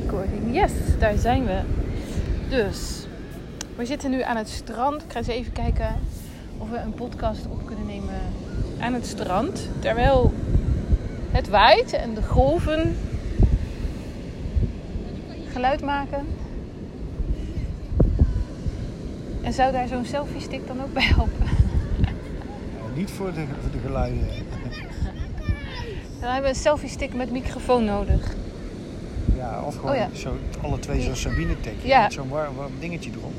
recording. Yes, daar zijn we. Dus, we zitten nu aan het strand. Ik ga eens even kijken of we een podcast op kunnen nemen aan het strand. Terwijl het waait en de golven geluid maken. En zou daar zo'n selfie stick dan ook bij helpen? niet voor de, voor de geluiden. Dan hebben we een selfie stick met microfoon nodig. Ja, of gewoon Oh ja. Zo, alle twee zo'n Sabine tech. Ja. Met zo'n warm, warm dingetje erop.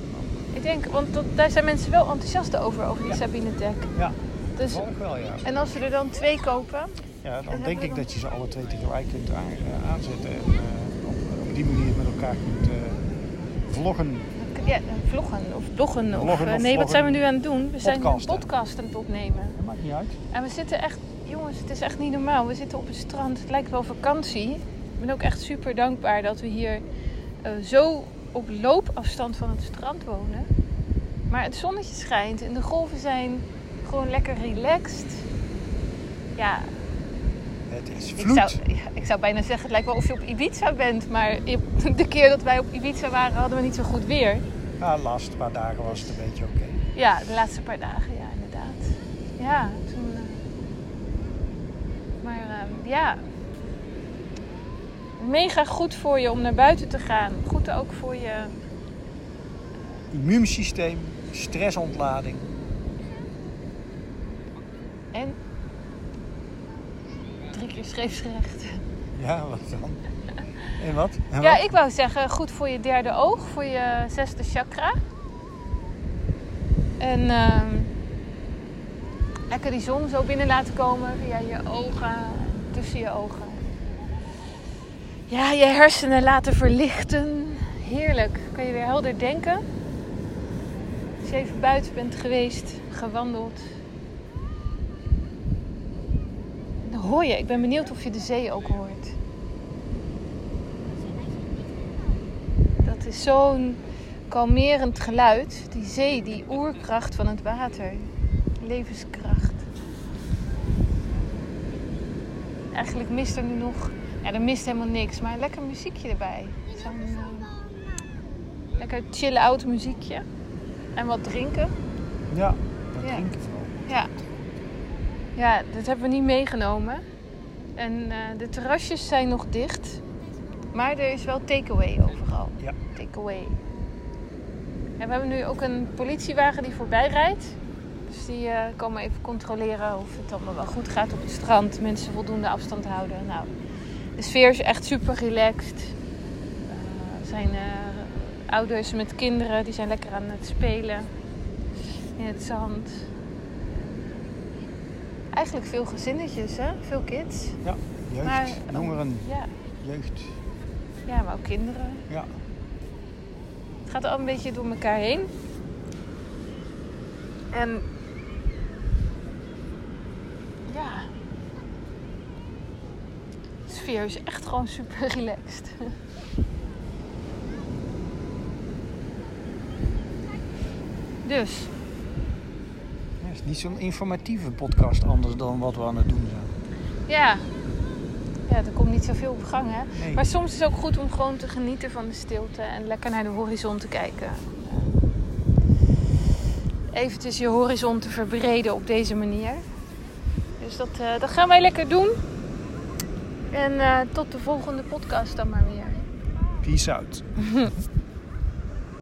Ik denk, want dat, daar zijn mensen wel enthousiast over, over die Ja. Sabine Tech. Ja, Dus, wel ja. en als we er dan twee kopen, Ja, dan denk ik dan- dat je ze alle twee tegelijk kunt eh, aanzetten. En eh, op, op die manier met elkaar kunt eh, vloggen. ja, vloggen of bloggen. Of, Vloggen eh, of nee, wat zijn we nu aan het doen? We zijn een podcast aan het opnemen. Dat maakt niet uit. En we zitten echt, jongens, het is echt niet normaal. We zitten op het strand. Het lijkt wel vakantie. Ik ben ook echt super dankbaar dat we hier eh, zo op loopafstand van het strand wonen. Maar het zonnetje schijnt en de golven zijn gewoon lekker relaxed. Ja, Het is ik vloed. zou, ja, ik zou bijna zeggen, het lijkt wel of je op Ibiza bent. Maar de keer dat wij op Ibiza waren, hadden we niet zo goed weer. Ja, de laatste paar dagen was het een beetje oké. Ja, de laatste paar dagen, ja, inderdaad. Ja, toen. eh, Maar ehm, ja. Mega goed voor je om naar buiten te gaan. Goed ook voor je. Immuunsysteem, stressontlading. En. Drie keer scheepsrecht. Ja, wat dan? En wat? En Ja, ik wou zeggen, goed voor je derde oog, voor je zesde chakra. En ehm, lekker die zon zo binnen laten komen via je ogen, tussen je ogen. Ja, je hersenen laten verlichten. Heerlijk. Kan je weer helder denken. Als je even buiten bent geweest, gewandeld. Dan hoor je, ik ben benieuwd of je de zee ook hoort. Dat is zo'n kalmerend geluid. Die zee, die oerkracht van het water. Levenskracht. Eigenlijk mist er nu nog... Ja, er mist helemaal niks. Maar lekker muziekje erbij. Zo'n eh, lekker chille oud muziekje. En wat drinken. Ja, wat Ja. drinken vooral. Ja. Ja, dat hebben we niet meegenomen. En eh, de terrasjes zijn nog dicht. Maar er is wel takeaway overal. Ja. Takeaway. En we hebben nu ook een politiewagen die voorbij rijdt. Dus die eh, komen even controleren of het allemaal wel goed gaat op het strand. Mensen voldoende afstand houden. Nou, de sfeer is echt super relaxed. Eh, er zijn eh, ouders met kinderen die zijn lekker aan het spelen in het zand. Eigenlijk veel gezinnetjes, hè? Veel kids. Ja, jeugd, Maar- jongeren, Ja, jeugd. ja maar ook kinderen. Ja. Het gaat al een beetje door elkaar heen. En ja, is echt gewoon super relaxed. Dus, Ja, het is niet zo'n informatieve podcast anders dan wat we aan het doen zijn. ja. Ja, er komt niet zoveel op gang, hè? Nee. Maar soms is het ook goed om gewoon te genieten van de stilte en lekker naar de horizon te kijken. Eventjes je horizon te verbreden op deze manier. Dus dat, eh, dat gaan wij lekker doen. En eh, tot de volgende podcast dan maar weer. Peace out.